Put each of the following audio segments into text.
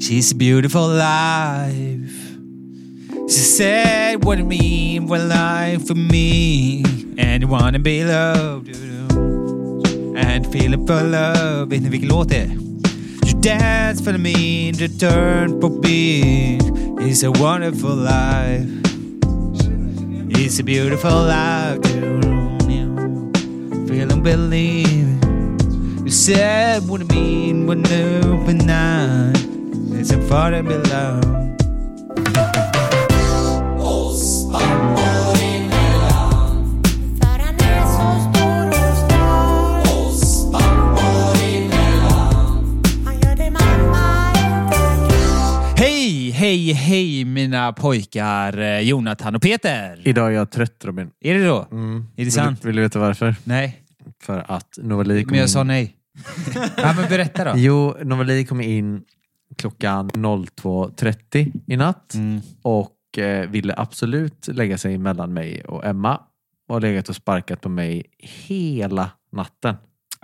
She's a beautiful life. She said what it mean for life for me. And you wanna be loved. And feeling for love. Vilken låt det är? You dance for me to turn for me. It's a wonderful life. It's a beautiful life. Feeling believe. You said what it mean when open night. It's a far to be loved. För han är så stor och stark Han gör dig mamma utan Hej, hej, hej mina pojkar eh, Jonathan och Peter. Idag är jag trött Robin. Är det då? Mm. Är det sant? Vill, vill du veta varför? Nej, För att Novali kom men jag in. sa nej. ja, men berätta då. Jo, Novali kom in klockan 02.30 i natt Mm. och eh, ville absolut lägga sig mellan mig och Emma och har legat och sparkat på mig hela natten.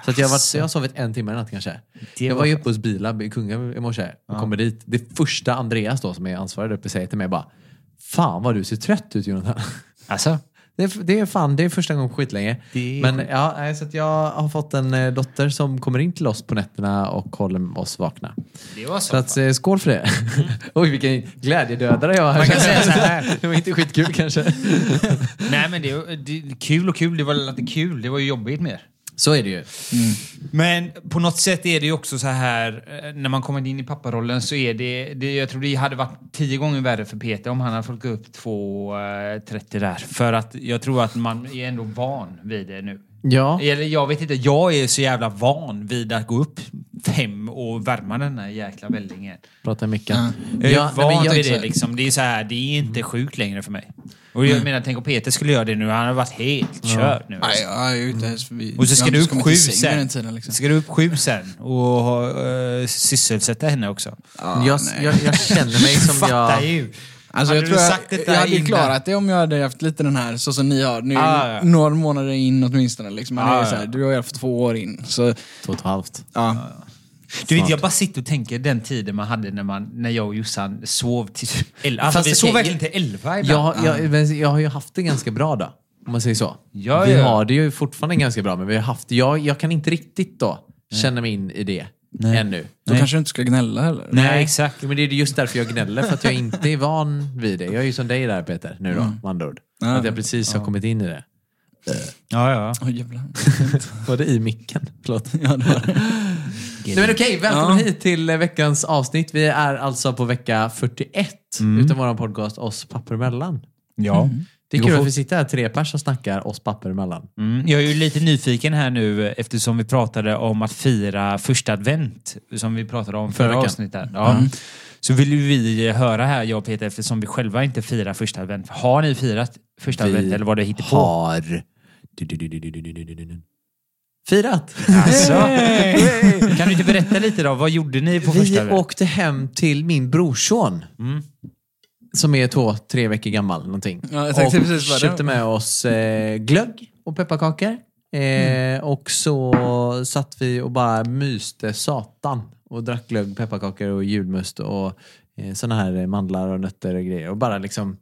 Så jag, jag har sovit en timme i natt kanske. Det jag var ju uppe hos Bilab i Kungälv i morse och Ja. kommer dit. Det första Andreas då som är ansvarig där uppe säger till mig bara Fan vad du ser trött ut Jonathan. Alltså, Det är, det är fan, det är första gången på skitlänge. Det Men ja, så att jag har fått en eh, dotter som kommer in till oss på nätterna och håller oss vakna. det var Så att, eh, skål för det. Oj, vilken glädjedödare jag Man kan säga så här. Det var inte skitkul kanske. Nej men det, är- det kul och kul, det var inte kul, det var ju jobbigt mer. Så är det ju. Men på något sätt är det ju också så här, eh, när man kommer in i papparollen så är det, det jag tror det hade varit tio gånger värre för Peter om han hade fått gå upp 2.30 där. För att jag tror att man är ändå van vid det nu. Ja. Eller jag vet inte, jag är så jävla van vid att gå upp fem och värma den här jäkla vällingen. Prata i micken. Jag är Ja, van jag- vid det liksom. Det är så här, det är inte sjukt längre för mig. Och jag menar, tänk om Peter skulle göra det nu, han hade varit helt körd nu. Nej, jag är inte ens förbi. Och så ska du upp sju sen. den tiden, liksom. Ska du upp sju sen och uh, sysselsätta henne också? Ja, jag, jag, jag känner mig som Fattar jag... ju. Alltså, Hade jag tror jag, sagt detta jag hade innan? klarat det om jag hade haft lite den här, så som ni har. Nu, Ah, ja. Några månader in åtminstone. Liksom. Man Ah, är så här, du har ju haft två år in. Så, Två och ett halvt. ja. Du vet, jag bara sitter och tänker den tiden man hade när, man, när jag och Jossan sov till elva. Alltså, Fast vi sov verkligen till elva ibland. Jag, jag, men jag har ju haft det ganska bra då. Om man säger så. Ja, vi ja. har det ju fortfarande ganska bra, men vi har haft jag, jag kan inte riktigt då känna mig in i det ännu. Då Nej. kanske du inte ska gnälla heller. Nej, exakt. Men det är just därför jag gnäller, för att jag inte är van vid det. Jag är ju som dig där Peter, nu då, med andra ord. Ja. Att jag precis har kommit in i det. Ja, ja. Åh jävlar. Var det i micken? Förlåt. ja, det var det. Nej, men okej, välkommen Ja. hit till eh, veckans avsnitt. Vi är alltså på vecka 41 utav vår podcast Oss papper emellan. ja. Det är kul att vi sitter här tre pers och snackar oss papper emellan. Mm, jag är ju lite nyfiken här nu eftersom vi pratade om att fira första advent som vi pratade om förra, förra avsnittet. Ja. Mm. Så vill vi höra här, jag och Peter, eftersom vi själva inte firar första advent. Har ni firat första vi advent eller vad det hittar på? har... Firat! Alltså. Kan du inte berätta lite då? Vad gjorde ni på första advent? Vi åkte hem till min brorson. Mm. Som är två, tre veckor gammal någonting. Ja, jag tänkte och precis vad det köpte med oss eh, glögg och pepparkakor. Eh, Mm. Och så satt vi och bara myste satan. Och drack glögg, pepparkakor och julmust och eh, såna här mandlar och nötter och grejer. Och bara liksom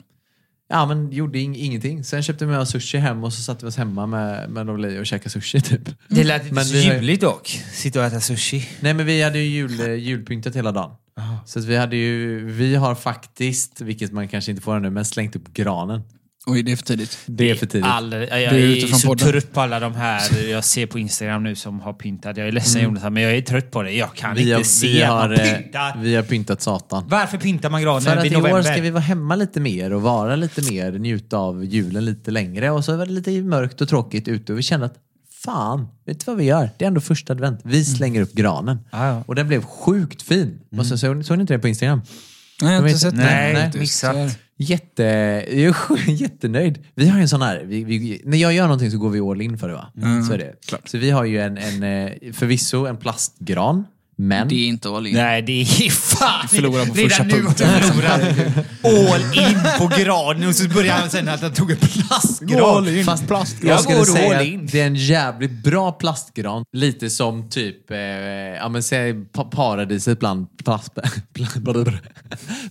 Ja men gjorde ing- ingenting. Sen köpte vi med oss sushi hem och så satte vi oss hemma med, med Lovely och käkade sushi typ. Det lät inte Men så vi juligt dock. Sitta och äta sushi. Nej men vi hade ju jul, eh, julpyntat hela dagen. Så att vi hade ju, vi har faktiskt, vilket man kanske inte får nu, men slängt upp granen. Oj, det är för tidigt. Det är för tidigt. All, jag är är, utifrån så podden. trött på alla de här jag ser på Instagram nu som har pyntat. Jag är ledsen Jonathan, men jag är trött på det. Jag kan Vi inte har, se vi, har, eh, pyntar. vi har pyntat satan. Varför pyntar man granen För att i år ska vi vara hemma lite mer och vara lite mer, njuta av julen lite längre. Och så var det lite mörkt och tråkigt ute och vi kände att fan, vet du vad vi gör? Det är ändå första advent. Vi slänger upp granen. Ja, ja. Och den blev sjukt fin. Och så, såg, såg ni inte det på Instagram? Nej, jag har inte sett Nej, det. nej, faktiskt. missat. Jätte, jag är jättenöjd. Vi har en sån här, vi, vi, när jag gör någonting så går vi all in för det va? Så är det. Så vi har ju en, en eh, förvisso en plastgran Men Det är inte all in. Nej, det är fan... Förlorar på första Redan nu punkten. all in på granen och så börjar han sen att han tog en plastgran. Fast plast. jag Jag skulle går säga all att in. det är en jävligt bra plastgran. Lite som typ, eh, ja men säg pa- paradiset bland plast... pla-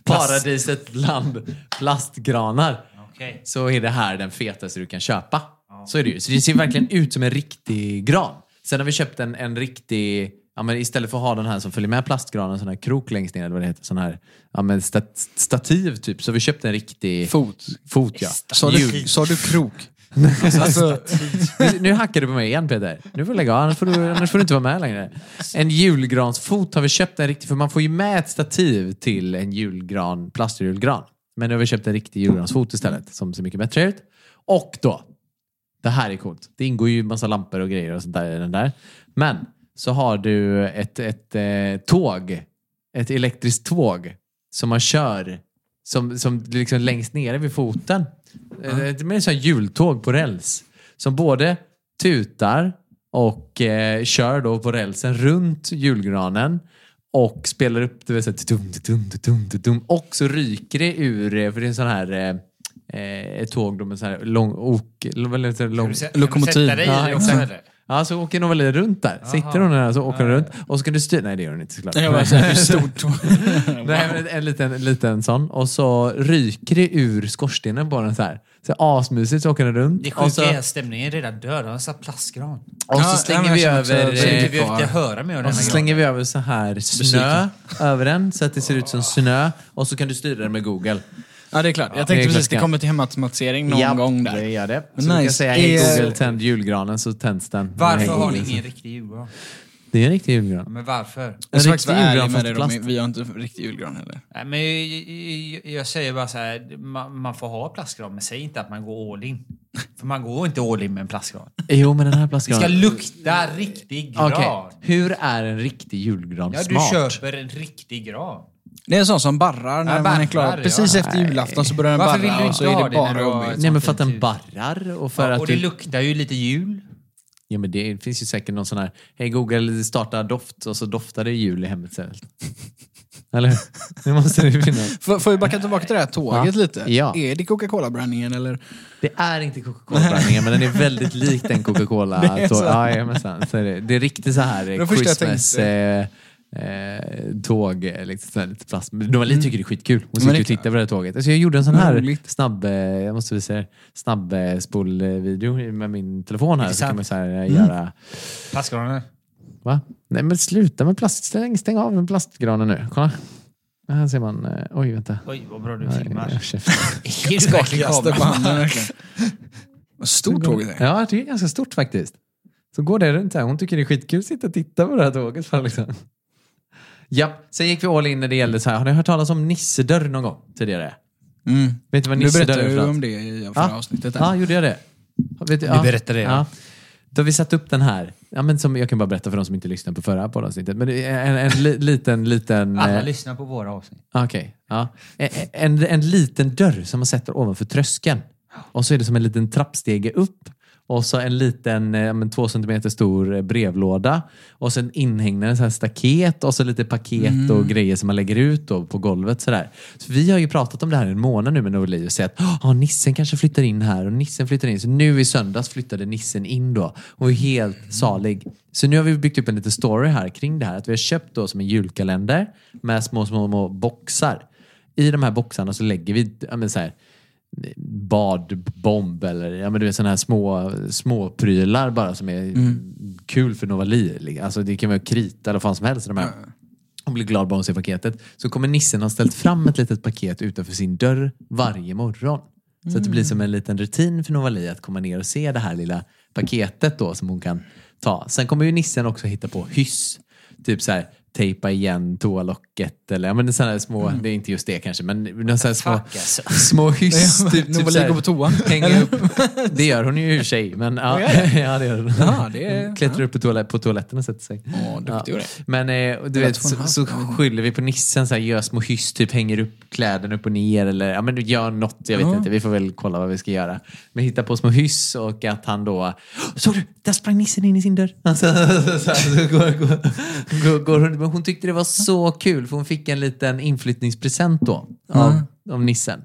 paradiset bland plastgranar. Okej. Så är det här den fetaste du kan köpa. Så är det ju. Så det ser verkligen ut som en riktig gran. Sen har vi köpt en, en riktig, ja men istället för att ha den här som följer med plastgranen, sån här krok längst ner, eller vad det heter, sån här ja men stat, stativ typ. Så vi köpt en riktig Fot. fot ja. Sa du, sa du krok? alltså, Nu, nu hackar du på mig igen Peter. Nu får du lägga av, annars får du, annars får du inte vara med längre. En julgransfot har vi köpt en riktig, för man får ju med ett stativ till en julgran, plastjulgran. Men nu har vi köpt en riktig julgransfot istället, som ser mycket bättre ut. Och då, det här är coolt. Det ingår ju massa lampor och grejer och sånt där i den där. Men så har du ett, ett eh, tåg, ett elektriskt tåg som man kör som, som liksom längst nere vid foten. Eh, Det är sånt här hjultåg på räls som både tutar och eh, kör då på rälsen runt julgranen och spelar upp det, så här, tum, tum, tum, tum, och så ryker det ur, eh, för det är en sån här eh, eh, ett tåg då med sån här lång ok, så här lång, Lokomotiv. Kan du sätta dig i Ja, det också? Ja, så åker hon väl runt där. Sitter hon där så åker hon runt. Och så kan du styra... Nej, det gör hon inte såklart. jag bara säger, hur stort? Nej, men en liten, en liten sån. Och så ryker det ur skorstenen på den så här. Så asmysigt så åker den runt. Det och så, sjuka är att stämningen är redan död. Han har satt plastgran. och så slänger ja, vi över... Så inte vi höra mer Och så slänger vi över så här snö över den så att det ser ut som snö. Och så kan du styra den med Google. Ja, det är klart. Jag det tänkte precis, det kommer till hemautomatisering någon Ja, gång det där. gör det. Så Nice. kan säga hej Är- Google, tänd julgranen så tänds den. Varför har ni ingen riktig julgran? Det är en riktig julgran. Men varför? Jag ska riktig vara ärlig julgran med fast dig plast. Robin, vi har inte riktig julgran heller. Nej, men jag, jag, jag säger bara så här, man, man får ha plastgran, men säg inte att man går all in. För man går inte all in med en plastgran. Jo, men den här Det plastgranen... ska lukta riktig gran. Okej, hur är en riktig julgran Ja, du smart? köper en riktig gran. Det är en sån som barrar när Ja, man är barrar, klar. ja. Precis efter julafton så börjar den Varför vill barra du och så inte är ha det det när bara du har jobbigt. ett Nej, men för att den fint barrar och för Ja, att och det du... luktar ju lite jul. Ja, men det finns ju säkert någon sån här, hej Google, starta doft och så doftar det jul i hemmet. Eller hur? Det måste det finnas. Får, får vi backa tillbaka till det här tåget Ja. lite? Ja. Är det Coca-Cola-brandningen eller? Det är inte Coca-Cola-blandningen, men den är väldigt lik den Coca-Cola. Det är så. Ja, jajamensan. Så är det. det är riktigt så här Det var första jag Christmas eh, eh, tåg, eh, liksom, lite plast. Men Novali tycker det är skitkul. Hon sitter och tittar på det här tåget. Alltså, jag gjorde en sån här roligt. snabb, eh, jag måste visa er, snabbspolvideo med min telefon här. Så kan man så här, eh, göra... Plastgranen. Va? Nej men sluta med plast. Stäng, stäng av med plastgranen nu. Kolla. Här ser man... Eh, oj, vänta. Oj, vad bra du Nej, filmar. Är du verkligen. Vad stort tåget är. Ja, det är ganska stort faktiskt. Så går det runt här. Hon tycker det är skitkul att sitta och titta på det här tåget. Liksom. Ja, sen gick vi all in när det gällde så här. Har ni hört talas om nissedörr någon gång tidigare? Mm. Vet du vad Du nissedörr berättade är för något? om det i förra Ja. avsnittet. Ja, gjorde jag det? Vet du, ja. berättade det, ja. Då har vi satt upp den här. Ja, men som, jag kan bara berätta för de som inte lyssnade på förra poddavsnittet. Men det är en, en li, liten, liten... Alla eh, lyssnar på våra avsnitt. Okej. ja. En, en, en liten dörr som man sätter ovanför tröskeln. Och så är det som en liten trappstege upp. Och så en liten eh, två centimeter stor eh, brevlåda. Och sen inhägnade så här staket och så lite paket och grejer som man lägger ut på golvet. Sådär. Så vi har ju pratat om det här i en månad nu med Norli och sett att nissen kanske flyttar in här och nissen flyttar in. Så nu i söndags flyttade nissen in då och är helt salig. Så nu har vi byggt upp en liten story här kring det här. Att vi har köpt då som en julkalender med små, små, små boxar. I de här boxarna så lägger vi men så här, badbomb eller ja, men du vet, såna här små, små prylar bara som är kul för Novali. Alltså det kan vara krita eller vad fan som helst. De här. Hon blir glad bara hon ser paketet. Så kommer nissen ha ställt fram ett litet paket utanför sin dörr varje morgon. Så att det blir som en liten rutin för Novali att komma ner och se det här lilla paketet då som hon kan ta. Sen kommer ju nissen också hitta på hyss. Typ så här tejpa igen toalocket eller ja, men sådana små, det är inte just det kanske, men några så här små, alltså. små hyss. typ, typ Novali så här, går på toa. hänga upp. Det gör hon ju i och för sig, men ja, ja det gör hon. Ja, det är- Klättrar upp på, toalett, på toaletten och sätter sig. Åh, duktig Ja. ja. Men eh, du vet, så, så skyller vi på nissen, så här, gör små hyss, typ hänger upp kläderna upp och ner eller ja, men du gör något, jag vet Ja. inte, vi får väl kolla vad vi ska göra. Men hitta på små hyss och att han då, såg du, där sprang nissen in i sin dörr. Alltså, så, här, så går, går, går, går Men hon tyckte det var så kul för hon fick en liten inflyttningspresent då av, av nissen.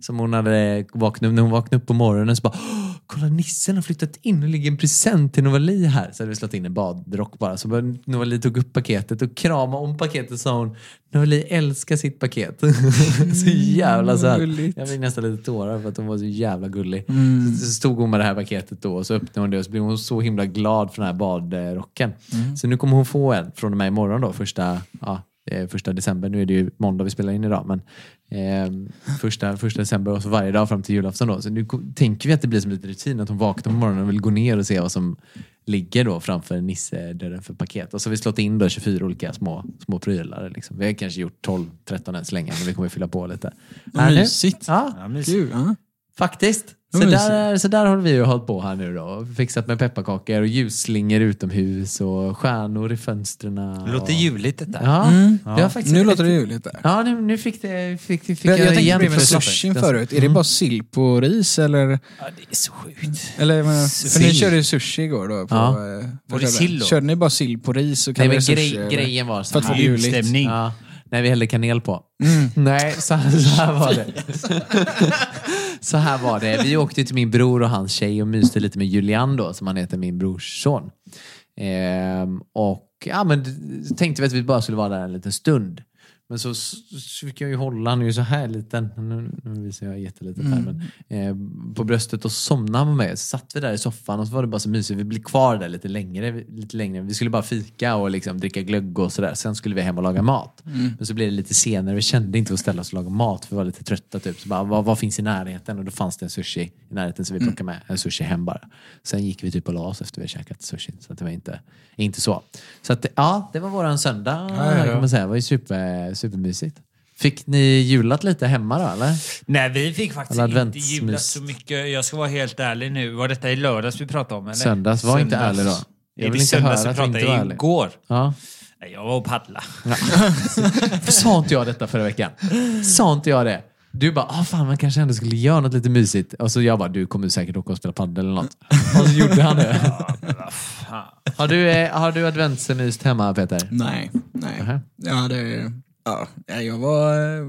Som hon hade vaknat När hon vaknade upp på morgonen så bara "Åh, Kolla nissen har flyttat in och ligger en present till Novali här. Så hade vi slått in en badrock bara. Så Novali tog upp paketet och kramade om paketet sa hon Novali älskar sitt paket. så jävla söt. gulligt. Jag fick nästan lite tårar för att hon var så jävla gullig. Mm. Så, så stod hon med det här paketet då och så öppnade hon det och så blev hon så himla glad för den här badrocken. Mm. Så nu kommer hon få en från och med imorgon då, första, ja, eh, första december. Nu är det ju måndag vi spelar in idag, men eh, första, första december och så varje dag fram till julafton då. Så nu tänker vi att det blir som lite rutin att hon vaknar på morgonen och vill gå ner och se vad som ligger då framför Nisse-dörren för paket. Och så har vi slått in då 24 olika små, små prylar. Liksom. Vi har kanske gjort 12-13 än så länge, men vi kommer fylla på lite. Mysigt. Ja, Ja, mysigt. Ja. Faktiskt. Så där, så där håller vi och hållit på här nu då. Fixat med pepparkakor och ljusslingor utomhus och stjärnor i fönstren. Det låter och... juligt detta. Ja, Mm. har faktiskt Nu låter det juligt där. Ja, nu, nu fick, det, fick, fick jag, jag tänkte igen på sushin förut. Är det bara sill på ris eller? Ja, det är så sjukt. eller men, för ni körde ju sushi igår då. På, Ja. eh, Var det sill då? Körde ni bara sill på ris och Nej, kallade men det sushi? grej, grejen var så För att få här. det juligt. Julstämning. Ja, nej, vi hällde kanel på. Mm. Nej, så så här var det. så här var det. Vi åkte till min bror och hans tjej och myste lite med Julian då, som han heter, min brors son. Ehm, och ja, men tänkte vi att vi bara skulle vara där en liten stund. Men så, så fick jag ju hålla, han är ju så här liten, nu, nu visar jag jättelitet här, men, eh, på bröstet och somnade han med mig. Så satt vi där i soffan och så var det bara så mysigt. Vi blev kvar där lite längre. Lite längre. Vi skulle bara fika och liksom dricka glögg och sådär. Sen skulle vi hem och laga mat. Men så blev det lite senare. Vi kände inte att ställa oss och laga mat för vi var lite trötta. Typ. Så bara, vad, vad finns i närheten? Och då fanns det en sushi i närheten så vi plockade med en sushi hem bara. Sen gick vi typ och la oss efter vi hade käkat sushi. Så det var inte, inte så. Så att, ja, det var våran söndag Ja, ja, ja. kan man säga. Det var ju super, supermysigt. Fick ni julat lite hemma då eller? Nej, vi fick faktiskt inte adventsmys. jula så mycket. Jag ska vara helt ärlig nu. Var detta i lördags vi pratade om? Eller? Söndags, var inte ärlig då. Jag vill inte söndags höra vi att du inte pratade var ärlig. igår. Ja. Nej, Jag var och paddla. Sa inte jag detta förra veckan? Sa inte jag det? Du bara, ah, fan man kanske ändå skulle göra något lite mysigt. Och så jag bara, du kommer säkert åka och spela padel eller något. Och så gjorde han det. Har du, eh, har du adventsmyst hemma Peter? Nej, nej. Nähä. Jag hade, ja, jag var, eh,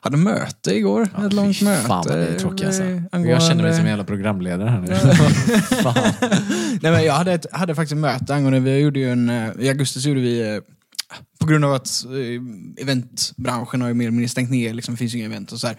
hade möte igår. ett långt möte. Fan vad det är alltså. eh, Jag angående- känner mig som en jävla programledare här nu. Nej, men jag hade, ett, hade faktiskt ett möte angående, vi gjorde ju en, eh, i augusti så gjorde vi, grund av att eh, eventbranschen har ju mer eller mindre stängt ner, liksom, det finns ju inga event och så här.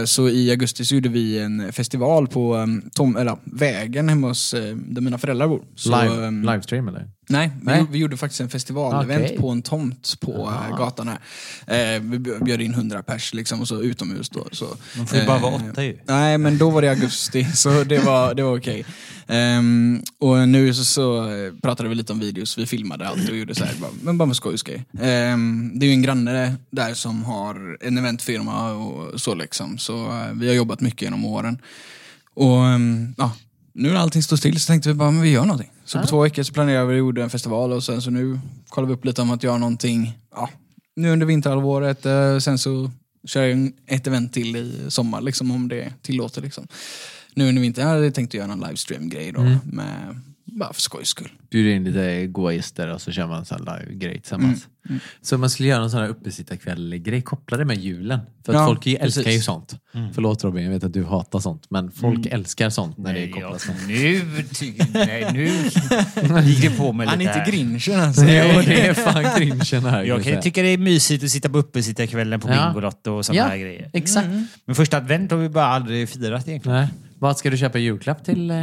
Eh, Så i augusti så gjorde vi en festival på eh, tom, eller, vägen hemma hos där mina föräldrar bor. Så, Live, livestream eller? Nej, vi, Nej. gjorde- vi gjorde faktiskt en festivalevent Okej. på en tomt på eh, gatan här. Eh, vi bjöd in 100 pers liksom, och så utomhus då. Så, Man får ju bara vara åtta ju. Nej, men då var det augusti, så det var, det var okej. Ehm, och nu så, så pratade vi lite om videos, vi filmade allt och gjorde så här, bara, men bara med skojs grej. Ehm, det är ju en granne där som har en eventfirma och så liksom, så eh, vi har jobbat mycket genom åren. Och ehm, ja, nu när allting står still så tänkte vi bara, men vi gör någonting. Så på två veckor så planerade vi och gjorde en festival och sen så nu kollar vi upp lite om att göra någonting, ja, nu under vinterhalvåret, eh, sen så kör jag ett event till i sommar liksom om det tillåter liksom. Nu under vintern hade jag tänkt att göra en livestream-grej då, Mm. med, bara för skojs skull. Bjuder in lite goa gäster och så kör man en sån här live-grej tillsammans. Mm, Så man skulle göra en sån här uppesittarkväll-grej kopplade med julen. För att Ja, folk älskar precis. ju sånt. Förlåt Robin, jag vet att du hatar sånt. Men folk älskar sånt när det Nej, kopplas jag, nu, ty, nej, nu gick det på mig Han är lite inte grinchen alltså. Jo, det är fan grinchen här. Jag kan tycka det är mysigt att sitta på uppesittarkvällen på Ja. Bingolotto och sådana Ja. här grejer. Exakt. Men första advent har vi bara aldrig firat egentligen. Nej. Vad ska du köpa i julklapp till eh,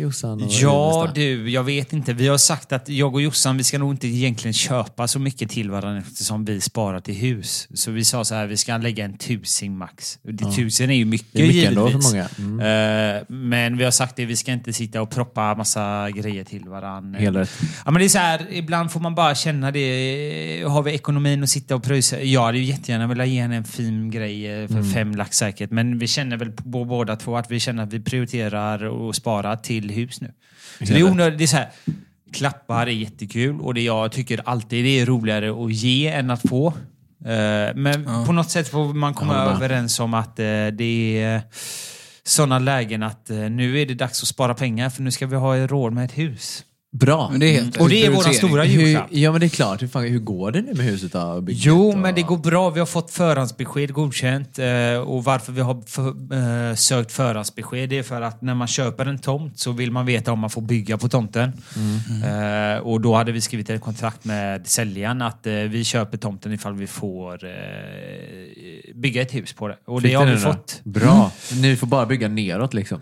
Jossan? Ja du, jag vet inte. Vi har sagt att jag och Jossan, vi ska nog inte egentligen köpa så mycket till varandra eftersom vi sparar till hus. Så vi sa så här, vi ska lägga en tusing max. Det, Tusen är ju mycket, Det är mycket ändå givetvis. för många. Mm. Eh, men vi har sagt det, vi ska inte sitta och proppa massa grejer till varandra. Rätt. Ja, men det är så här, ibland får man bara känna det. Har vi ekonomin att sitta och pröjsa? Jag hade ju jättegärna velat ge henne en fin grej eh, för fem lax säkert. Men vi känner väl på båda två att vi känner att vi prioriterar och sparar till hus nu. Så det är onödigt. Det är så här, klappar är jättekul och det jag tycker alltid det är roligare att ge än att få. Eh, Men på något sätt får man komma överens om att eh, det är sådana lägen att eh, nu är det dags att spara pengar för nu ska vi ha råd med ett hus. Bra. Men det är helt Och det är våran prioritering. stora hur, julklapp. ja men det är klart, hur, fan, hur går det nu med huset då? Bygget Jo, och... men det går bra. Vi har fått förhandsbesked godkänt. Eh, och varför vi har för, eh, sökt förhandsbesked det är för att när man köper en tomt så vill man veta om man får bygga på tomten. Eh, och då hade vi skrivit ett kontrakt med säljaren att eh, vi köper tomten ifall vi får eh, bygga ett hus på det. Och Fick det har ni vi då? fått. Bra. Ni får bara bygga neråt liksom.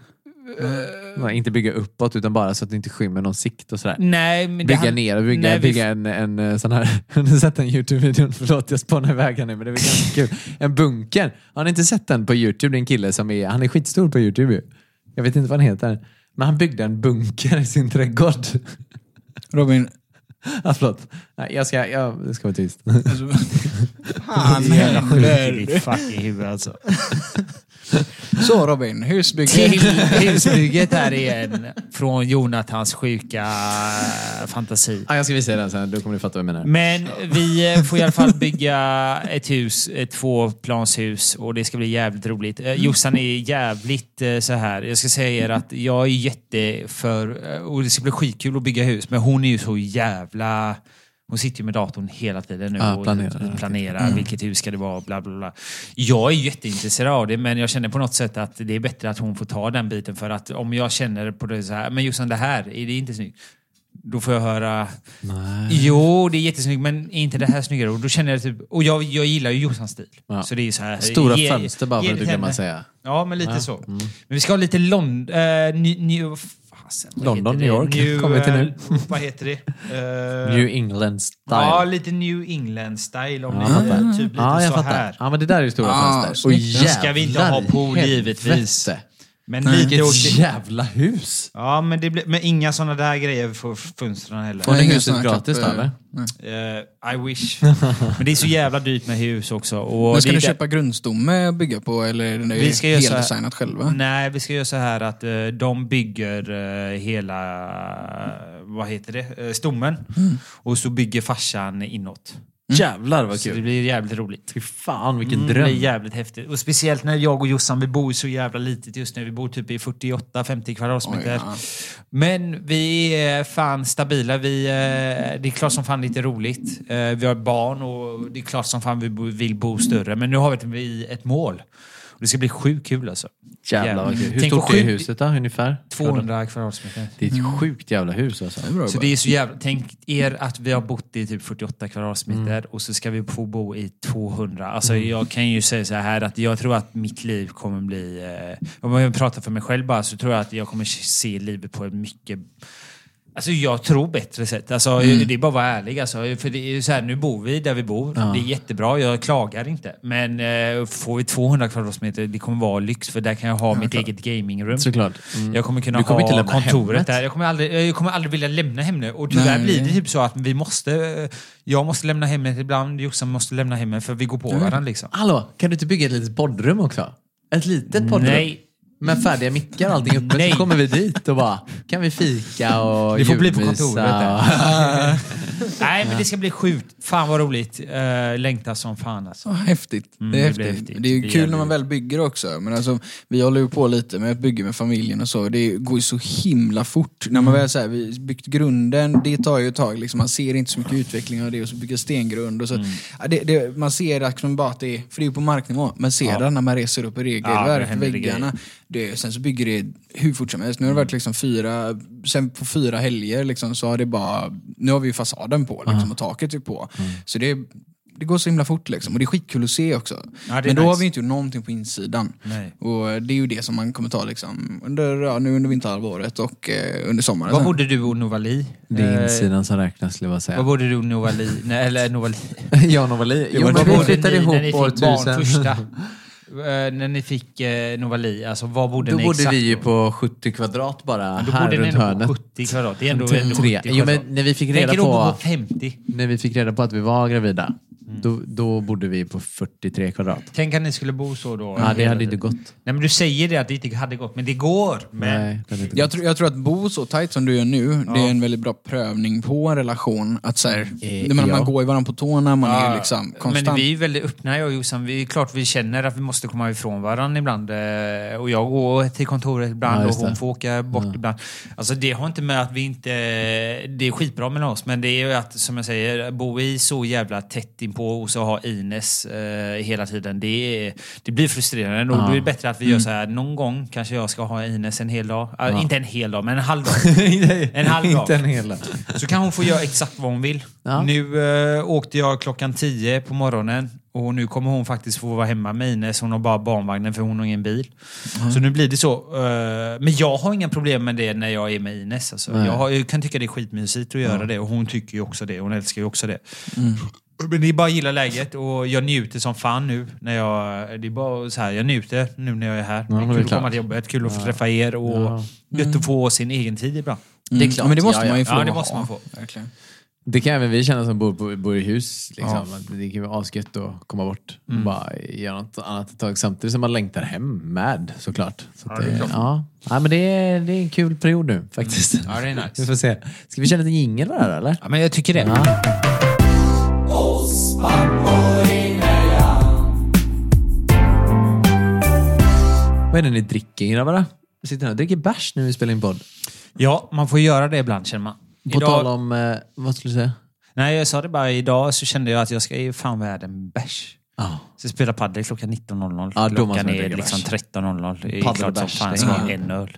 Nej, inte bygga uppåt utan bara så att det inte skymmer någon sikt och sådär. Nej, men Bygga han- ner och bygga, Nej, vi- bygga en, en eh, sån här... Har ni sett den Youtube-videon? Förlåt, jag spånar iväg här nu, men det är väl ganska kul. En bunker. Har ni inte sett den på Youtube? Det är en kille som är... Han är skitstor på Youtube ju. Jag vet inte vad han heter. Men han byggde en bunker i sin trädgård. Robin, ah, förlåt. Nej, jag ska, jag ska vara tyst. alltså, Jävla sjuk i händer? ditt fucking huvud alltså. Så Robin, husbygge. Till husbygget här igen. Från Jonathans sjuka fantasi. ah, jag ska visa er den sen, då kommer ni fatta vad jag menar. Men vi eh, får i alla fall bygga ett hus, ett tvåplanshus och det ska bli jävligt roligt. Eh, Jossan är jävligt eh, så här. jag ska säga er att jag är jätte för, eh, och det ska bli skitkul att bygga hus, men hon är ju så jävla hon sitter ju med datorn hela tiden nu Ja, och planerar. planerar vilket hus ska det vara, bla bla bla. Jag är jätteintresserad av det, men jag känner på något sätt att det är bättre att hon får ta den biten för att om jag känner på det så här, men Jossan det här, är det inte snyggt? Då får jag höra Nej. Jo, det är jättesnyggt, men är inte det här snyggare? Och då känner jag typ... Och jag, jag gillar ju Jossans stil. Ja. Så det är så här... Stora ge- fönster bara glömma henne. säga. Ja, men lite Ja. så. Mm. Men vi ska ha lite Lond... Uh, new, new, fasen, London? New York, New, kommer vi till nu. eh, vad heter det? Eh, New England style. Ja, lite New England-style om Ja, ni jag fattar. Typ lite ja, jag så fattar. här. Ja, men det där är stora Ah, fönster. snyggt. Det ska vi inte ha på, givetvis. Men Nej. lite... Vilket Och, jävla hus! ja, men, det blir, men inga sådana där grejer för fönstren heller. Får ni Inga huset såna här gratis då eller? nej. Eh, I wish. Men det är så jävla dyrt med hus också. Och Men ska det är du där- köpa grundstomme att bygga på eller är det Vi ska göra så här- heldesignat själva? Nej, vi ska göra så här att eh, de bygger eh, hela, vad heter det, eh, stommen. Mm. Och så bygger farsan inåt. Jävlar vad Så det kul! blir jävligt roligt. Fy fan vilken Mm, Det dröm! blir jävligt häftigt. Och speciellt när jag och Jossan, vi bor så jävla litet just nu. Vi bor typ i 48-50 kvadratmeter. Ja. Men vi är fan stabila. Vi, eh, det är klart som fan lite roligt. Eh, Vi har barn och det är klart som fan vi bo- vill bo större. Men nu har vi ett mål. Och det ska bli sjukt kul alltså. Jävlar vad kul. Hur Tänk stort är huset då ungefär? 200 kvadratmeter. Det är ett sjukt jävla hus alltså. Det är bra Så det är så jävla... Tänk er att vi har bott i typ 48 kvadratmeter och så ska vi få bo i 200. Alltså jag kan ju säga så här att jag tror att mitt liv kommer bli... Eh, om jag pratar för mig själv bara så tror jag att jag kommer se livet på ett mycket... Alltså jag tror bättre sätt. Alltså, Det är bara att vara ärlig. Alltså, för det är så här, nu bor vi där vi bor. Ja. Det är jättebra, jag klagar inte. Men eh, får vi 200 kvadratmeter, det kommer vara lyx för där kan jag ha mitt eget gamingrum. Såklart. Mm. Jag kommer kunna kommer ha kontoret hemmet. där. Jag kommer, aldrig, jag kommer aldrig vilja lämna hemmet. Och tyvärr Nej. blir det typ så att vi måste... Jag måste lämna hemmet ibland, Jossan måste lämna hemmet för vi går på varandra liksom. Hallå, kan du inte bygga ett litet poddrum också? Ett litet poddrum? Nej. Med färdiga mickar och allting uppe Nej. så kommer vi dit och bara kan vi fika och Det får bli på julmysa kontoret där. Nej, men det ska bli sjukt. Fan vad roligt. Uh, längtar som fan alltså. Ja, häftigt. Mm, det är det häftigt. häftigt. Det är Det kul jävligt när man väl bygger också. Men alltså, vi håller ju på lite med att bygga med familjen och så. Det går ju så himla fort. När man Mm. väl så här, vi byggt grunden, det tar ju ett tag. Liksom. Man ser inte så mycket utveckling av det och så bygger stengrund. Och så. Mm. Ja, det, det, man ser liksom bara att det är, för det är ju på marknivå, men ser Ja. det när man reser upp i Ja, det regelverk, händer väggarna. Det, sen så bygger det hur fort som helst. Nu har det varit liksom fyra, sen på fyra helger liksom, så har det bara, nu har vi ju fasaden på liksom, och taket är på. Mm. Så det, det går så himla fort liksom. Och det är skitkul att se också. Ja, Men då har nice. vi inte gjort någonting på insidan. Nej. Och det är ju det som man kommer ta liksom, under, ja, nu under vinterhalvåret och eh, under sommaren. Var sen. bodde du och Novali? Det är Eh, insidan som räknas skulle jag säga. bodde du och Novali? Nej, eller Novali. Jag och Novali. Jo, men vi flyttade ni när ni ihop år fick barn tusen. Eh, när ni fick eh, Novali, alltså var bodde Då ni bodde exakt vi ju på 70 kvadrat bara, Då här bodde ni runt på hörnet. 70 kvadrat. Det är ändå, Tre- ändå tre. 70 Jo, men kvadrat. när vi fick reda på- på 50. När vi fick reda på att vi var gravida, Då, då bodde vi på 43 kvadrat. Tänk att ni skulle bo så då. Ja, det hade inte gått. Nej, men du säger det att det inte hade gått, men det går. Men Nej, det hade inte Jag, gått. tror- jag tror att bo så tajt som du gör nu, det är en väldigt bra prövning på en relation. Att så här, Eh, jag menar, ja. Man går i varandra på tårna, man är liksom konstant. Men vi är väldigt öppna jag och Jossan. Vi är klart vi känner att vi måste komma ifrån varandra ibland. eh, Och jag går till kontoret ibland Ja, och hon får åka bort ibland. Alltså det har inte med att vi inte... Det är skitbra mellan oss, men det är ju att, som jag säger, bo i så jävla tätt inpå och så ha Ines eh, hela tiden. Det, är, det blir frustrerande. Och Ja. då är det bättre att vi gör så här, någon gång kanske jag ska ha Ines en hel dag. Ah, Inte en hel dag, men en halv dag. En halv dag. Inte en hel dag. Så kan hon få göra exakt vad hon vill. Ja. Nu eh, åkte jag klockan 10 på morgonen och nu kommer hon faktiskt få vara hemma med Ines. Hon har bara barnvagnen för hon har ingen bil. Så nu blir det så. eh, men jag har inga problem med det när jag är med Ines. Alltså. Jag, har, jag kan tycka det är skitmysigt att göra det och hon tycker ju också det. Hon älskar ju också det. Men det är bara att gilla läget och jag njuter som fan nu. När jag, det är bara så här, jag njuter nu när jag är här. men det det är kul att komma till jobbet, kul att få träffa er och Ja. gött att få sin egen tid ibland. Mm. Det är klart. Ja, men det måste Ja, ja. man ju få Ja, det måste man få. Verkligen. Det kan även vi känna som bor, bor i hus. Liksom. Att det kan vara asgött att komma bort och bara göra något annat ett tag. Samtidigt som man längtar hem med såklart. Så att Ja, det är det, klart. ja. Ja, men det, är, det är en kul period nu faktiskt. Ja, det är nice. Vi får se. Ska vi köra lite jingel här, eller? Ja, men jag tycker det. Vad är det ni dricker grabbar? Vi sitter här och dricker bärs när vi spelar in podd. Ja, man får göra det ibland känner man. På Idag, tal om, eh, vad skulle du säga? Nej, jag sa det bara idag så kände jag att jag ska ju fan vara en bärs. Ja. Så jag spelar padel klockan 19.00. Ja, då måste klockan är dricka liksom bärs. 13.00. Det är Padel och klart som bärs, fan det jag ska ha en öl.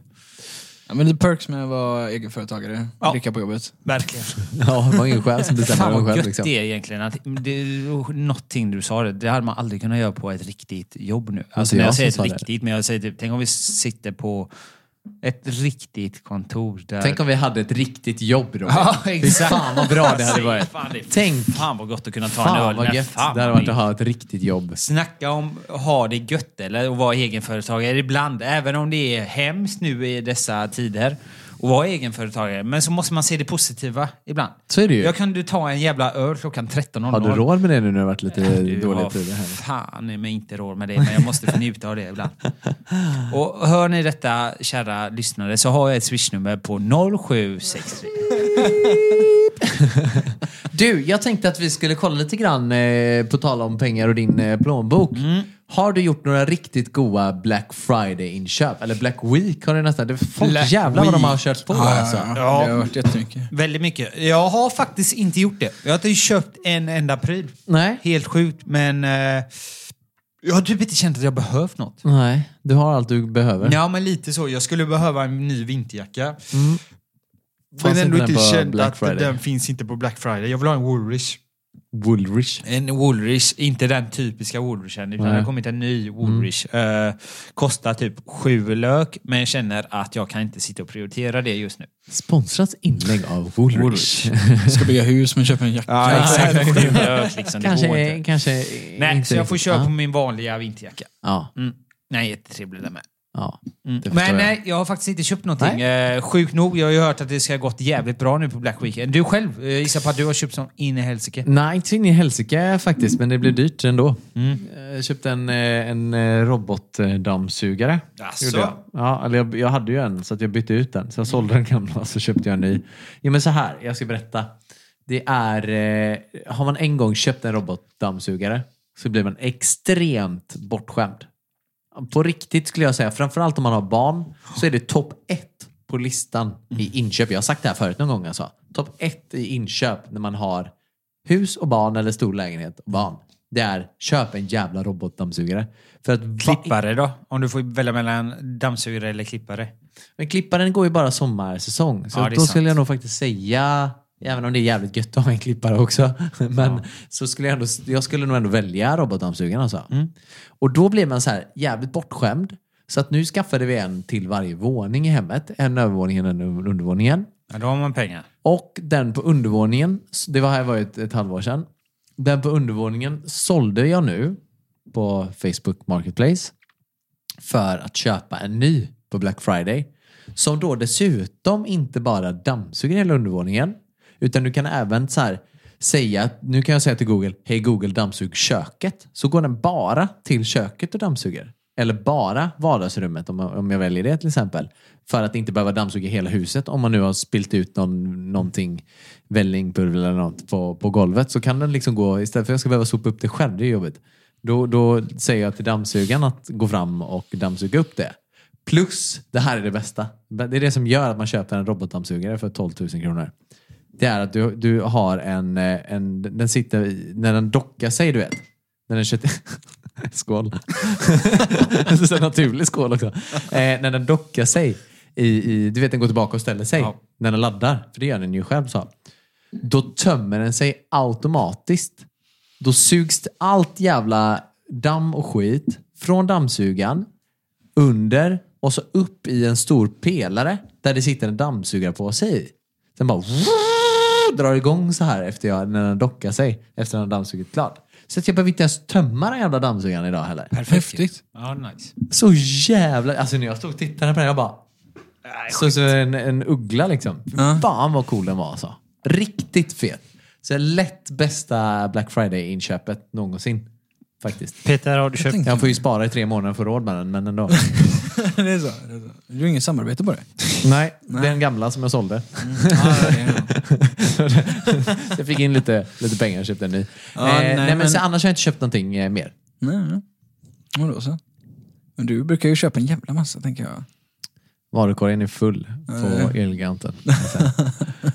Ja, men det är perks med att vara egenföretagare. Ja. Dricka på jobbet. Verkligen. Ja, det var ingen själv som bestämmer Fan det vad själv. gött Liksom. det är egentligen. Att det, någonting du sa, det, det hade man aldrig kunnat göra på ett riktigt jobb nu. Alltså jag när jag som säger ett det. riktigt, men jag säger typ, tänk om vi sitter på ett riktigt kontor där... Tänk om vi hade ett riktigt jobb då. Ja, exakt. fan vad bra det hade varit. Fan, det, Tänk. fan vad gott att kunna ta en Fan öl. vad gött fan det hade varit att ha ett riktigt jobb. Snacka om att ha det gött eller att vara egenföretagare ibland. Även om det är hemskt nu i dessa tider att vara egenföretagare. Men så måste man se det positiva ibland. Så är det ju. Jag kan du ta en jävla öl klockan 13.00. Har du råd med det nu när det varit lite Du dåliga tider här? fan i mig inte råd med det, men jag måste få njuta av det ibland. Och hör ni detta, kära lyssnare, så har jag ett swishnummer på 0763. Du, jag tänkte att vi skulle kolla lite grann eh, på tal om pengar och din eh, plånbok. Mm. Har du gjort några riktigt goa Black Friday-inköp? Eller Black Week har du nästan. Det är folk Black jävlar vad de har kört på Ja, alltså. ja, Ja. ja. Det har varit jättemycket. Väldigt mycket. Jag har faktiskt inte gjort det. Jag har inte köpt en enda pryl. Nej. Helt sjukt, men eh, jag har typ inte känt att jag behövt något. Nej, du har allt du behöver. Ja, men lite så. Jag skulle behöva en ny vinterjacka. Fanns Men ändå inte den inte känt Black att Friday? den finns inte på Black Friday. Jag vill ha en Woolrich. Woolrich. En Woolrich, inte den typiska Woolrichen, utan Nej. det har kommit en ny Woolrich. Eh, kostar typ sju lök, men jag känner att jag kan inte sitta och prioritera det just nu. Sponsrat inlägg av Woolrich. Ska bygga hus men köpa en jacka. Ja, exakt. Sju lök liksom, kanske, kanske Nej, inte så jag får köra Ja. på min vanliga vinterjacka. Ja, Mm. Nej, jättetrevlig den med. Ja. Mm. Men jag. nej, jag har faktiskt inte köpt någonting. Eh, sjukt nog, jag har ju hört att det ska ha gått jävligt bra nu på Black Weekend. Du själv, eh, gissar på att du har köpt som in i helsike. Nej, inte in i helsike faktiskt, men det blev dyrt ändå. Mm. Jag köpte en, eh, en eh, robotdammsugare. Jag. Ja, eller jag, jag hade ju en så att jag bytte ut den. Så jag sålde den gamla och så köpte jag en ny. Ja, men så här, jag ska berätta. Det är, eh, har man en gång köpt en robotdammsugare så blir man extremt bortskämd. På riktigt skulle jag säga, framförallt om man har barn, så är det topp ett på listan i inköp. Jag har sagt det här förut någon gång alltså. Topp ett i inköp när man har hus och barn eller stor lägenhet och barn. Det är köp en jävla robotdammsugare. För att Klippare då? Om du får välja mellan dammsugare eller klippare. Men klipparen går ju bara sommarsäsong. Så Ja, då skulle sant. jag nog faktiskt säga, även om det är jävligt gött att ha en klippare också, men så skulle jag, ändå, jag skulle nog ändå välja robotdammsugaren alltså. Mm. Och då blir man så här jävligt bortskämd. Så att nu skaffade vi en till varje våning i hemmet. En övervåning och en undervåningen. Ja, då har man pengar. Och den på undervåningen, det var här var ett, ett halvår sedan. Den på undervåningen sålde jag nu på Facebook Marketplace för att köpa en ny på Black Friday. Som då dessutom inte bara dammsuger hela undervåningen utan du kan även så här säga, nu kan jag säga till Google, hej Google dammsug köket. Så går den bara till köket och dammsuger. Eller bara vardagsrummet om, om jag väljer det till exempel. För att inte behöva dammsuga hela huset. Om man nu har spilt ut någon, någonting, vällingpulver eller något på, på golvet så kan den liksom gå, istället för att jag ska behöva sopa upp det själv, det är jobbigt. Då, då säger jag till dammsugaren att gå fram och dammsuga upp det. Plus, det här är det bästa. Det är det som gör att man köper en robotdammsugare för 12 000 kronor. Det är att du, du har en, eh, en, den sitter, i- när den dockar sig du vet. När den kör Skål. det är så naturlig skål också. Eh, när den dockar sig, i, i, du vet den går tillbaka och ställer sig. När den laddar, för det gör den ju själv så. Då tömmer den sig automatiskt. Då sugs allt jävla damm och skit från dammsugaren under och så upp i en stor pelare där det sitter en dammsugare på sig. Sen bara drar igång så här efter jag, när den dockar sig efter att den har dammsugit klart. Så att jag behöver inte ens tömma den jävla dammsugaren idag heller. Häftigt. Ja, nice. Så jävla... Alltså när jag stod och tittade på den, jag bara... Så, så en, en uggla liksom. Ja. Fan vad cool den var alltså. Riktigt fet. Så lätt bästa Black Friday-inköpet någonsin. Faktiskt. Peter, har du köpt? Jag får ju spara i tre månader för råd med den, men ändå. det, är så, det är så. Du har inget samarbete på det? Nej, den gamla som jag sålde. Det är, jag fick in lite, lite pengar och köpte en ny. Ja, eh, nej, nej, men... men- Så annars har jag inte köpt någonting eh, mer. nej, nej. Ja, då så. Men du brukar ju köpa en jävla massa, tänker jag. Varukorgen är full på Elgiganten.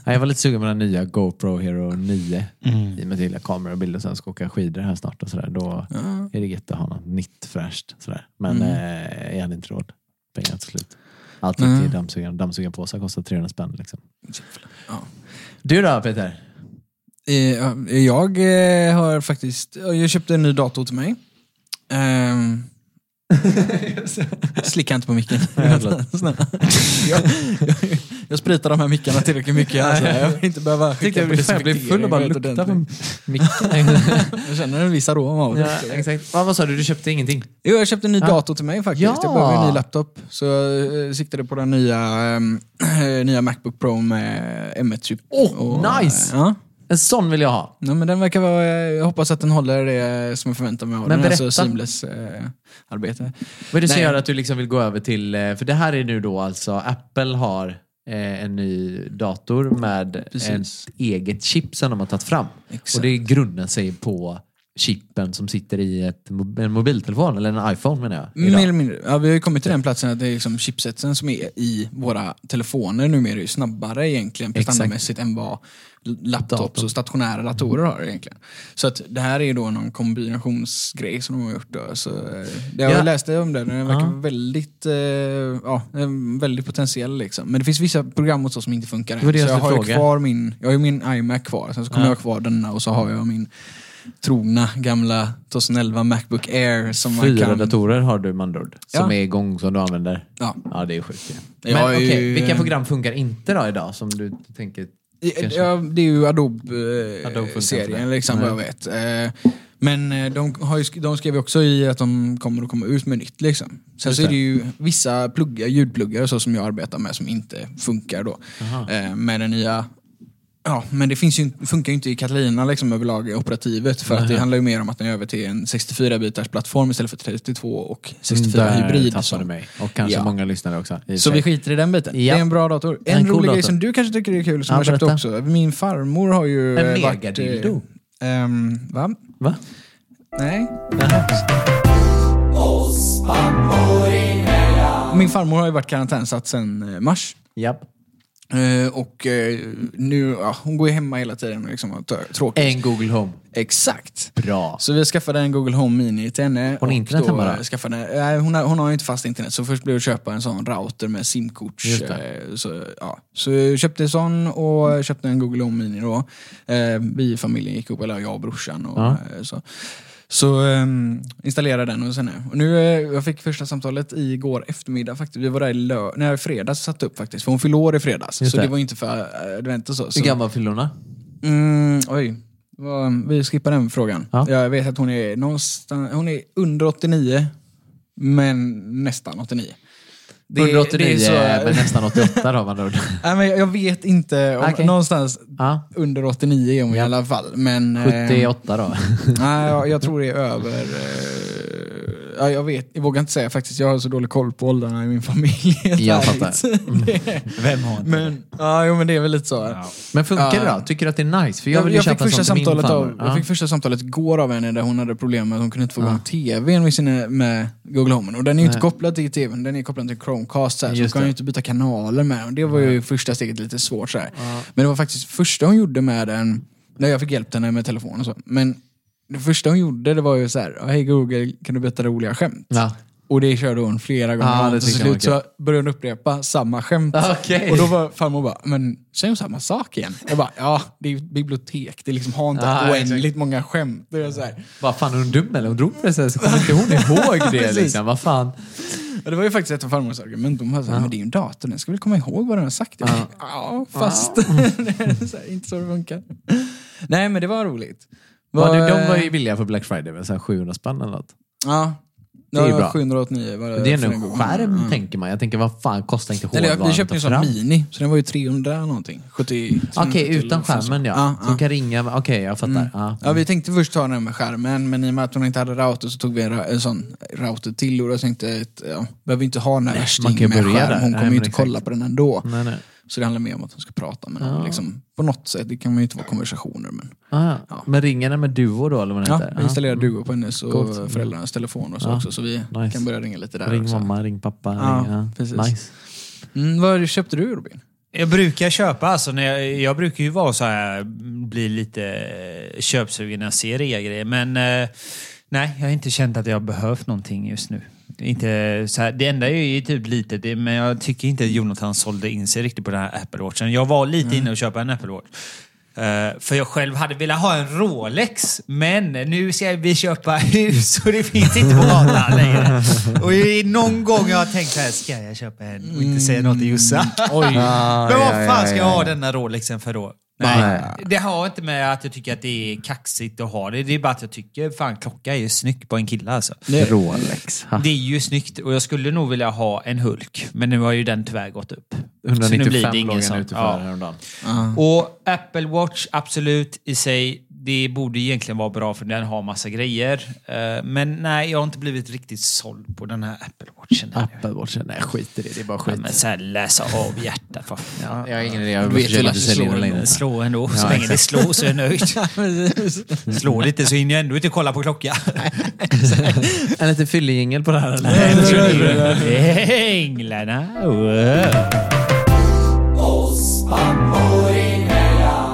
Jag var lite sugen på den nya GoPro Hero 9. Mm. I och med till kameror och bilder sen ska åka skidor här snart och sådär. Då är det gött att ha något nytt fräscht. Sådär. Men eh, jag hade inte råd. Pengar till slut. Allt gick till dammsugaren. Dammsugarpåsar kostar 300 spänn. Liksom. Ja. Du då Peter? Eh, ja, Jag eh, har faktiskt, ja, jag köpte en ny dator till mig. Ehm, Slicka inte på micken. Jag, jag, jag spritar de här mickarna tillräckligt mycket. Alltså. Jag vill inte behöva Jag skicka tyckte jag full och bara luktade på micken. Jag känner en viss aroma av ja, exakt. Vad, vad sa du? Du köpte ingenting? Jo, jag köpte en ny Ja. dator till mig faktiskt. Ja. Jag behöver en ny laptop. Så jag eh, siktade på den nya, ehm, nya Macbook Pro med M1-chip. Åh, Och, nice! Ja. En sån vill jag ha. Ja, men den verkar vara, jag hoppas att den håller det som jag förväntar mig av den. Alltså berätta. seamless eh, arbete. Vad är det som gör att du liksom vill gå över till, eh, för det här är nu då alltså, Apple har eh, en ny dator med Precis. ett eget chip som de har tagit fram. Exakt. Och det grundar sig på chippen som sitter i ett, en mobiltelefon, eller en iPhone menar jag. Mer eller mindre. Ja, vi har ju kommit till den platsen att det är liksom chipsetsen som är i våra telefoner numera är ju snabbare egentligen prestandamässigt än vad laptops Datorn. och stationära datorer har egentligen. Så att det här är då någon kombinationsgrej som de har gjort. Då. Så, eh, det, jag Ja. läste om det, den verkar Ja. väldigt, eh, ja, väldigt potentiell. Liksom. Men det finns vissa program och så som inte funkar än. Så jag har fråga. kvar min, jag har ju min iMac kvar, sen så kommer Ja. jag ha kvar denna och så har jag min trogna gamla 2011 Macbook Air som man Fyra kan... datorer har du med andra ord, som Ja. är igång som du använder. Ja. Ja, det är sjukt ju. Jag Men har ju- vilka program funkar inte då idag som du tänker? Kanske. Ja, det är ju Adobe funkar Adobe-serien inte det. liksom, vad jag vet. Eh, Men eh, de, har ju, sk- de skrev ju också i att de kommer att komma ut med nytt. Liksom. Sen så är det. ju vissa pluggar, ljudpluggar och så som jag arbetar med som inte funkar då. Eh, Med den nya Ja, men det finns ju, funkar ju inte i Catalina liksom, överlag i operativet. För att det handlar ju mer om att den är över till en 64-bitars plattform istället för 32 och 64 Där hybrid. tappade som- du mig. Och kanske Ja. många lyssnare också. Så sig. vi skiter i den biten. Ja. Det är en bra dator. En, En cool rolig dator. grej som du kanske tycker är kul, som Ja, jag köpte också. Min farmor har ju... En varit, megadildo. eh, ehm, va? Va? Nej. Min farmor har ju varit karantänsatt sedan eh, mars. Japp. Eh, och eh, nu, ja, hon går ju hemma hela tiden liksom, och tråkigt. En Google Home. Exakt. Bra. Så vi skaffade en Google Home Mini till henne. Har ni och internet hemma då? Skaffade, nej, hon, har, hon har inte fast internet, så först blev det att köpa en sån router med simkort. Eh, Så, ja. så jag köpte en sån och köpte en Google Home Mini då. Vi i familjen gick upp, eller jag och brorsan. Och, Ja. så. Så um, installerade den och sen och nu, eh, jag fick första samtalet igår eftermiddag faktiskt. Vi var där i lö- nej, fredags och satte upp faktiskt. För hon fyllde år i fredags. Just så det. det var inte för eh, advent och så. så Hur gammal fyller hon? Mm, oj. Vi skippar den frågan. Ja. Jag vet att hon är någonstans, hon är under 89, men nästan 89. Det- 189 det är så- men nästan 88 då ord. Nej, men jag vet inte. Om, Okej. Någonstans Ja. under 89 är hon i alla fall. Men, eh, 78 då. Nej, jag, jag tror det är över... Ja, jag vet, jag vågar inte säga faktiskt. Jag har så dålig koll på åldrarna i min familj. Jag fattar. Vem har inte men, ja, jo, men det är väl lite så. Ja. Men funkar det då? Tycker du att det är nice? För jag Jag, vill jag, ju fick köpa första samtalet av, jag Ja. fick första samtalet igår av henne där hon hade problem med att hon kunde inte få igång tvn med, sina, med Google Home. Och den är ju inte kopplad till tvn, den är kopplad till Chromecast. Så, här, så hon kan ju inte byta kanaler med den. Och Det var ju första steget lite svårt. Så här. Men det var faktiskt första hon gjorde med den, när jag fick hjälp henne med telefon och så. Men det första hon gjorde det var ju så här, hej Google, kan du berätta roliga skämt? Ja. Och det körde hon flera gånger. Ja, det och till slut så började hon upprepa samma skämt. Okej. Och då var farmor bara, men säger hon samma sak igen? Jag bara, ja det är ju ett bibliotek, det liksom har inte Ja, oändligt många skämt. Det är så här. Vad fan, är hon dum eller? Hon drog på det så här, så kommer inte hon ihåg det liksom. Vad fan? Och det var ju faktiskt ett av farmors argument. De bara, här, men det är ju en dator, den ska väl komma ihåg vad den har sagt. Bara, Ja, fast det är så här, inte så det funkar. Nej men det var roligt. Var Vad, de var ju billiga för Black Friday? Så här 700 spänn eller något. Ja. Det är ju Ja, bra. 789 var det. Det är ändå en gång. skärm, Ja. tänker man. Jag tänker, vad fan kostar inte hårdvaran vi köpte en sån mini, så den var ju 300 någonting. 70 Okej, till- utan skärmen ja. Ja, Så hon ja. kan ringa. Okej, jag fattar. Mm. Ja. Ja, vi tänkte först ta den med skärmen, men i och med att hon inte hade router så tog vi en, en sån router till och jag tänkte ja, behöver inte ha den här man kan ju med börja skärm. Hon Nej, kommer ju inte kolla exakt. på den ändå. Nej, nej. Så det handlar mer om att hon ska prata med någon. Ja. Liksom, på något sätt, det kan man ju inte vara konversationer. Men, Ah, ja. Men ringer den med Duo då, eller vad ja, vi installerar Duo på hennes och Coolt. föräldrarnas telefon och så Ja. också, så vi Nice. kan börja ringa lite där Ring också. mamma, ring pappa. Ja, ring. Nice. Mm, vad köpte du Robin? Jag brukar köpa, alltså när jag, jag brukar ju vara så här, bli lite köpsugen när jag ser rea-grejer. Men eh, nej, jag har inte känt att jag har behövt någonting just nu. Inte så här, det enda är ju typ lite, det, men jag tycker inte att Jonathan sålde in sig riktigt på den här Apple Watchen. Jag var lite inne och köpa en Apple Watch. Eh, för jag själv hade velat ha en Rolex, men nu ska vi köpa hus och det finns inte på gatan längre. Och i- någon gång jag har tänkt så här, ska jag köpa en och inte säga något till Jossa? Oj. Men vad fan ska jag ha denna Rolexen för då? Nej, Nej. det har inte med att jag tycker att det är kaxigt att ha det. Det är bara att jag tycker fan klocka är ju snyggt på en kille alltså. Rolex. Ha. Det är ju snyggt och jag skulle nog vilja ha en Hulk. Men nu har ju den tyvärr gått upp. Så nu blir 195 det låg ingen den sån. ute för Ja. häromdagen. Och Apple Watch, absolut i sig. Det borde egentligen vara bra för den har massa grejer. Eh, Men nej, jag har inte blivit riktigt såld på den här Apple Watchen. Apple Watch, nej skit i det. Det är bara Ja, skit. men så här, läsa av hjärtat. För. Ja, jag har ingen idé. Jag Du vet väl att sälja slår längre. Slå ändå. Så Ja, länge det slår så är jag nöjd. Slår lite så hinner jag ändå inte kolla på klockan. En liten fylljingel på det här eller? Änglarna. Wow.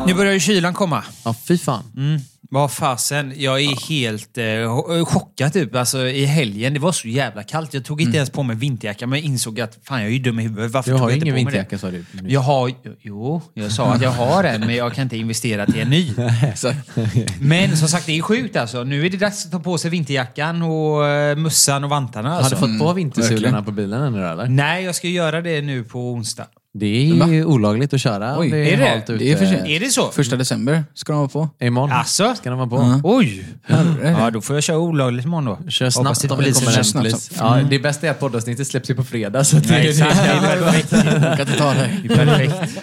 Nu börjar ju kylan komma. Ja, fy fan. Mm. Vad fasen, jag är helt eh, cho- chockad typ. Alltså i helgen, det var så jävla kallt. Jag tog inte ens på mig vinterjacka men jag insåg att fan jag är ju dum i huvudet. Varför Du tog har jag ju inte ingen på mig det? vinterjacka sa du. Jag har, jo, jag sa att jag har en men jag kan inte investera till en ny. Men som sagt, det är sjukt alltså. Nu är det dags att ta på sig vinterjackan och eh, mössan och vantarna. Har Alltså. du fått på vintersulorna verkligen. på bilen ännu eller? Nej, jag ska göra det nu på onsdag. Det är ju olagligt att köra. Oj, det är det? halt ute. Det är för sent. Är det så? Första december ska de vara på. Imorgon Alltså? ska de vara på. Ja. Oj! Herre. Ja, då får jag köra olagligt imorgon då. Kör snabbt om det polisen kommer snabbt. polis. Ja, det bästa är att poddavsnittet släpps ju på fredag. Så det, Nej, det. Det är perfekt. Det är perfekt.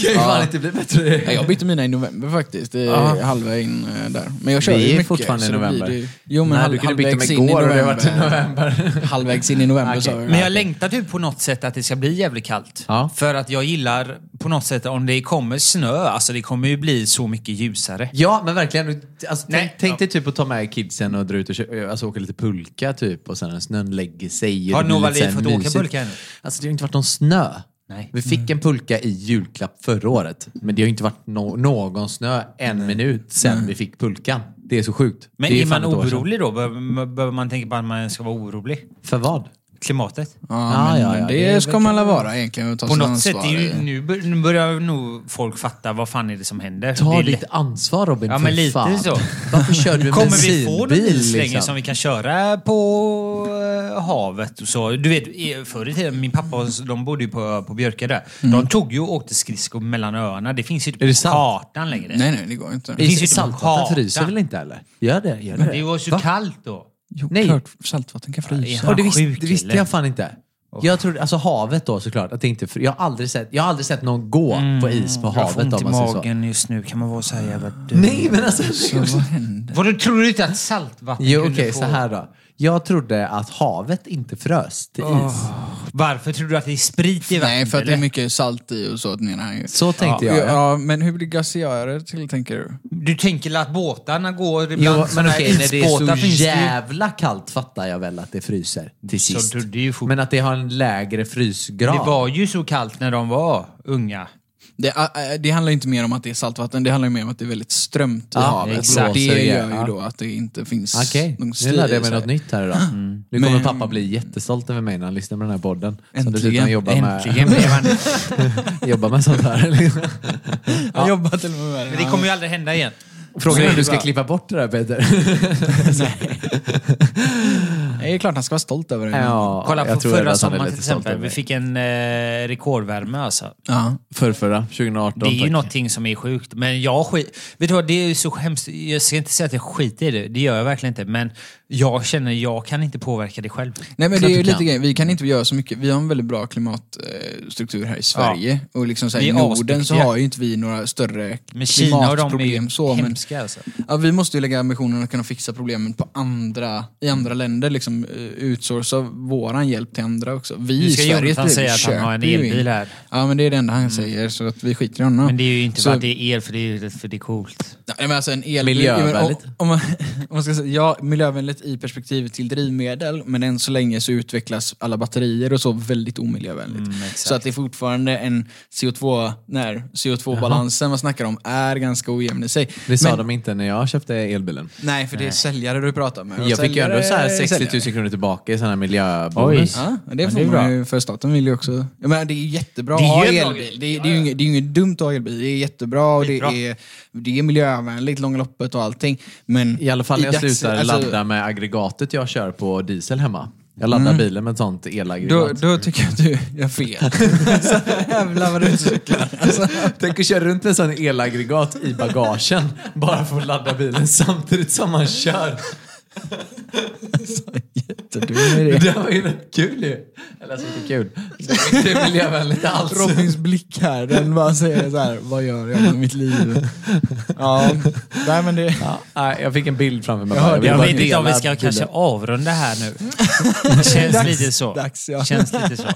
Kan ju fan inte bli bättre. Ja, jag bytte mina i november faktiskt. Det är Ja. halva in eh, där. Men jag kör ju är mycket. fortfarande så i då blir november. det- Jo, men Nej, halv, du kunde byta halvvägs in i igår och det har varit i november. november. halvvägs in i november Okej. sa. Men jag längtar typ på något sätt att det ska bli jävligt kallt. Ja. För att jag gillar på något sätt om det kommer snö, alltså det kommer ju bli så mycket ljusare. Ja, men verkligen. Alltså, tänk, Nej. tänk dig typ att ta med kidsen och dra ut och kö- alltså, åka lite pulka typ och sen när snön lägger sig. och Har det blir Novali lite så här fått åka mysigt. pulka ännu? Alltså det har inte varit någon snö. Nej. Vi fick en pulka i julklapp förra året. Men det har inte varit no- någon snö en minut sen vi fick pulkan. Det är så sjukt. Men det är man sedan. orolig då? Behöver man tänka på att man ska vara orolig? För vad? Klimatet? Ja, men, ja, ja, det, det ska väl man alla vara egentligen. Ta På något ansvar. sätt, är ju, nu, bör, nu börjar nog folk fatta vad fan är det som händer. det Ta är lite ansvar Robin, Ja, för men lite fan. så. Varför kör du Kommer vi få någon bensinbil, is länge liksom? som vi kan köra på eh, havet och så? Du vet, i- förr i tiden, min pappa och- de bodde ju på, på Björke där. De tog ju och åkte skridskor mellan öarna. Det finns ju inte Är det på sant? kartan längre. Nej, nej, det går inte. Det finns ju inte på saltvatten kartan. fryser väl inte eller? Gör det? Gör det? Det var så Va? kallt då. Jo, Nej. klart saltvatten kan frysa. Ja. Och det, visste, sjuk det visste jag fan inte. Jag tror, alltså havet då såklart, att det inte, jag, har aldrig sett, jag har aldrig sett någon gå på is på Mm, Jag får havet ont i man säger så. magen just nu. Kan man vara så här jävla dum? Nej men alltså... Vad hände? Vad du tror du inte att saltvatten Jo kunde okej, få- så här då. Jag trodde att havet inte frös till is. Varför tror du att det är sprit i vattnet? Nej, för att det är eller? mycket salt i och så menar han ju. Så tänkte Ja, jag. Ja. ja, men hur blir gaseörer till tänker du? Du tänker att båtarna går ibland Jo, men här okej, när det isbåtar är så finns det ju- jävla kallt fattar jag väl att det fryser till Så sist. du- det är ju fort- Men att det har en lägre frysgrad. Det var ju så kallt när de var unga. Det, äh, det handlar inte mer om att det är saltvatten, det handlar mer om att det är väldigt strömt i Ja, havet. exakt. Det gör ju ja. då att det inte finns Okej, någon nu stil lärde jag mig något nytt här idag. Nu kommer Men- pappa bli jättestolt över mig när han lyssnar på den här podden. Äntligen, jobbar Äntligen med, blev han... jobbar med sånt här. Han jobbar till och med med det. Men det kommer ju aldrig hända igen. Frågan Så är om du ska klippa bort det där Peter. Det är klart han ska vara stolt över det. Ja, Kolla jag på tror förra att han är sommaren till lite stolt exempel. över Vi fick en eh, rekordvärme alltså. Ja. Förrförra, 2018. Det är ju tack. någonting som är sjukt. Men jag skit... Vet du vad, det är ju så hemskt. Jag ska inte säga att jag skiter i det. Det gör jag verkligen inte. Men jag känner, jag kan inte påverka det själv. Nej men Klart det är ju lite kan. grej, vi kan inte göra så mycket. Vi har en väldigt bra klimatstruktur här i Sverige. Och liksom så här, Vi i är Norden så asduktiga. har ju inte vi några större Men Kina och de är klimatproblem. ju Så, men, hemska alltså. ja, vi måste ju lägga ambitionen att kunna fixa problemen på andra, i andra länder. Liksom, eh, outsourca våran hjälp till andra också. Vi i ska Sverige Jonathan säga att han har en elbil här. Ja men det är det enda han säger, så att vi skiter i honom. Men det är ju inte Så- för att det är el, för det är, för det är coolt. Nej, men alltså en elbil, Miljövänligt. Om, om, man, om man ska säga, ja, miljövänligt i perspektiv till drivmedel, men än så länge så utvecklas alla batterier och så väldigt omiljövänligt. Mm, så att det är fortfarande en CO2, när CO2-balansen man snackar om är ganska ojämn i sig. Det sa men, de inte när jag köpte elbilen. Nej, för det är säljare du pratar med. Jag fick ju ändå så här säljare är 60 000 säljare. kronor tillbaka i sån här miljöbonus. Ja, det får det är man bra. ju, för staten vill ju också... Jag menar, det är ju jättebra att ha elbil. Det är, det, är ju inget, det är ju inget dumt att ha elbil. Det är jättebra och det Skitbra. är, det är miljövänligt, långa loppet och allting. Men I alla fall när jag dags- slutar alltså, ladda med aggregatet jag kör på diesel hemma. Jag laddar bilen med ett sånt Då, elaggregat. då tycker jag att du gör fel. jävlar vad du cyklar. Alltså, Tänk att köra runt med en sån elaggregat i bagagen bara för att ladda bilen samtidigt som man kör. Jättedum idé. Det var ju rätt kul ju. Eller alltså inte kul. Det är inte miljövänligt alls. Robins blick här, den bara säger så här, vad gör jag med mitt liv? Ja, nej men det... Ja, nej, jag fick en bild framför mig. Jag hörde- Jag bara vet inte om vi ska bilden. kanske avrunda här nu. Känns Dags- lite så. dags, ja. Känns lite så.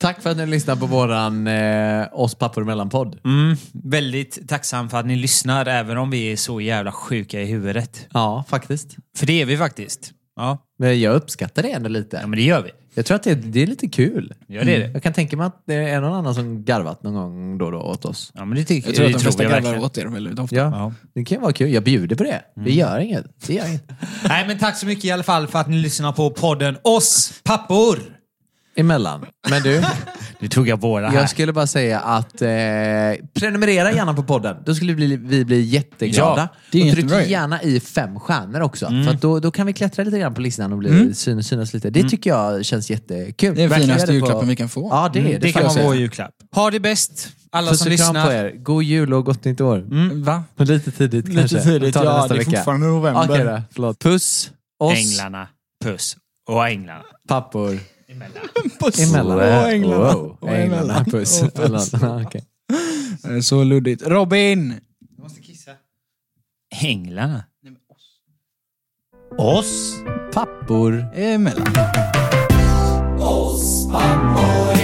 Tack för att ni lyssnar på våran eh, Oss pappor emellan-podd. Mm, väldigt tacksam för att ni lyssnar, även om vi är så jävla sjuka i huvudet. Ja, faktiskt. För det är vi faktiskt. Ja, Men jag uppskattar det ändå lite. ja men det gör vi. Jag tror att det, det är lite kul. Ja, det är det. Jag kan tänka mig att det är någon annan som garvat någon gång då och då åt oss. Ja, men det tycker Jag tror att det de flesta jag garvar verkligen. åt er väldigt ofta. Ja, Ja. det kan vara kul. Jag bjuder på det. Det gör inget. Det gör inget. Nej, men tack så mycket i alla fall för att ni lyssnar på podden Oss pappor. Emellan. Men du, Nu tog jag våra här. jag skulle bara säga att eh, prenumerera gärna på podden. Då skulle vi, vi bli jätteglada. Ja, det är och tryck jättebra gärna i fem stjärnor också. För att då, då kan vi klättra lite grann på listan och bli, syn, synas lite. Det tycker jag känns jättekul. Det är den Verkligen finaste på- julklappen vi kan få. Ja, det är det. det kan jag vara säga. vår julklapp. Ha det bäst, alla Puss som och kram lyssnar. på er. God jul och gott nytt år. Va? Lite tidigt Lite kanske. tidigt, Vi tar ja, nästa det är vecka. fortfarande november. Okej då, förlåt. Puss, oss, Änglarna. Puss. Och änglarna. pappor. Puss. Emellan. Och änglarna. Wow. Och Änglarna. emellan. Puss. Och puss. Emellan. Okej. Det är Så luddigt. Robin! Jag måste kissa. Änglarna? Oss? Pappor. Emellan. Oss pappor